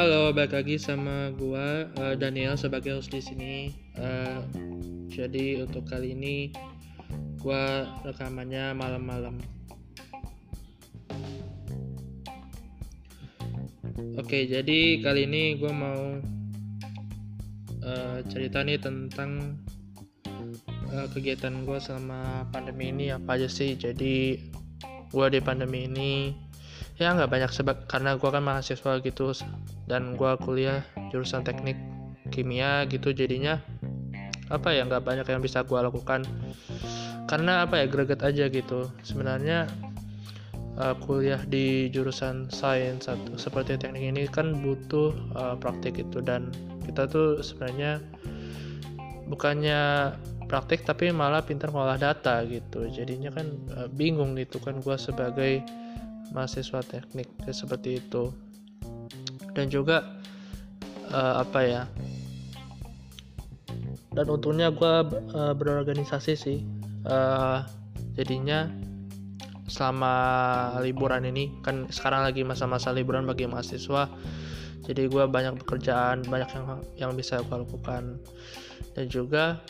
Halo, balik lagi sama gua uh, Daniel sebagai host di sini. Uh, jadi untuk kali ini gua rekamannya malam-malam. Oke, jadi kali ini gua mau uh, cerita nih tentang uh, kegiatan gua selama pandemi ini apa aja sih. Jadi gua di pandemi ini ya nggak banyak sebab karena gue kan mahasiswa gitu dan gue kuliah jurusan teknik kimia gitu jadinya apa ya nggak banyak yang bisa gue lakukan. Karena apa ya greget aja gitu. Sebenarnya uh, kuliah di jurusan sains atau seperti teknik ini kan butuh uh, praktik itu dan kita tuh sebenarnya bukannya praktik tapi malah pintar ngolah data gitu. Jadinya kan uh, bingung gitu kan gue sebagai mahasiswa teknik ya, seperti itu. Dan juga uh, apa ya dan untungnya gue uh, berorganisasi sih. Uh, jadinya selama liburan ini kan sekarang lagi masa-masa liburan bagi mahasiswa jadi gue banyak pekerjaan banyak yang yang bisa gue lakukan. Dan juga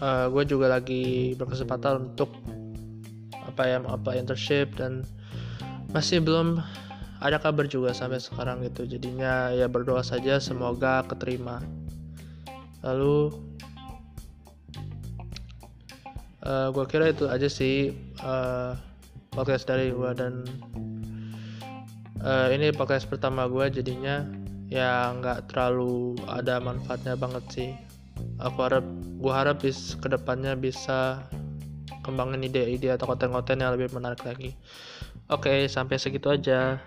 uh, gue juga lagi berkesempatan untuk apa ya apa internship dan masih belum ada kabar juga sampai sekarang gitu. Jadinya ya berdoa saja semoga keterima. Lalu uh, eh, gue kira itu aja sih uh, podcast dari gue dan uh, ini podcast pertama gue jadinya ya nggak terlalu ada manfaatnya banget sih. Aku harap gue harap bis ke depannya bisa kembangin ide-ide atau konten-konten yang lebih menarik lagi. Oke, sampai segitu aja.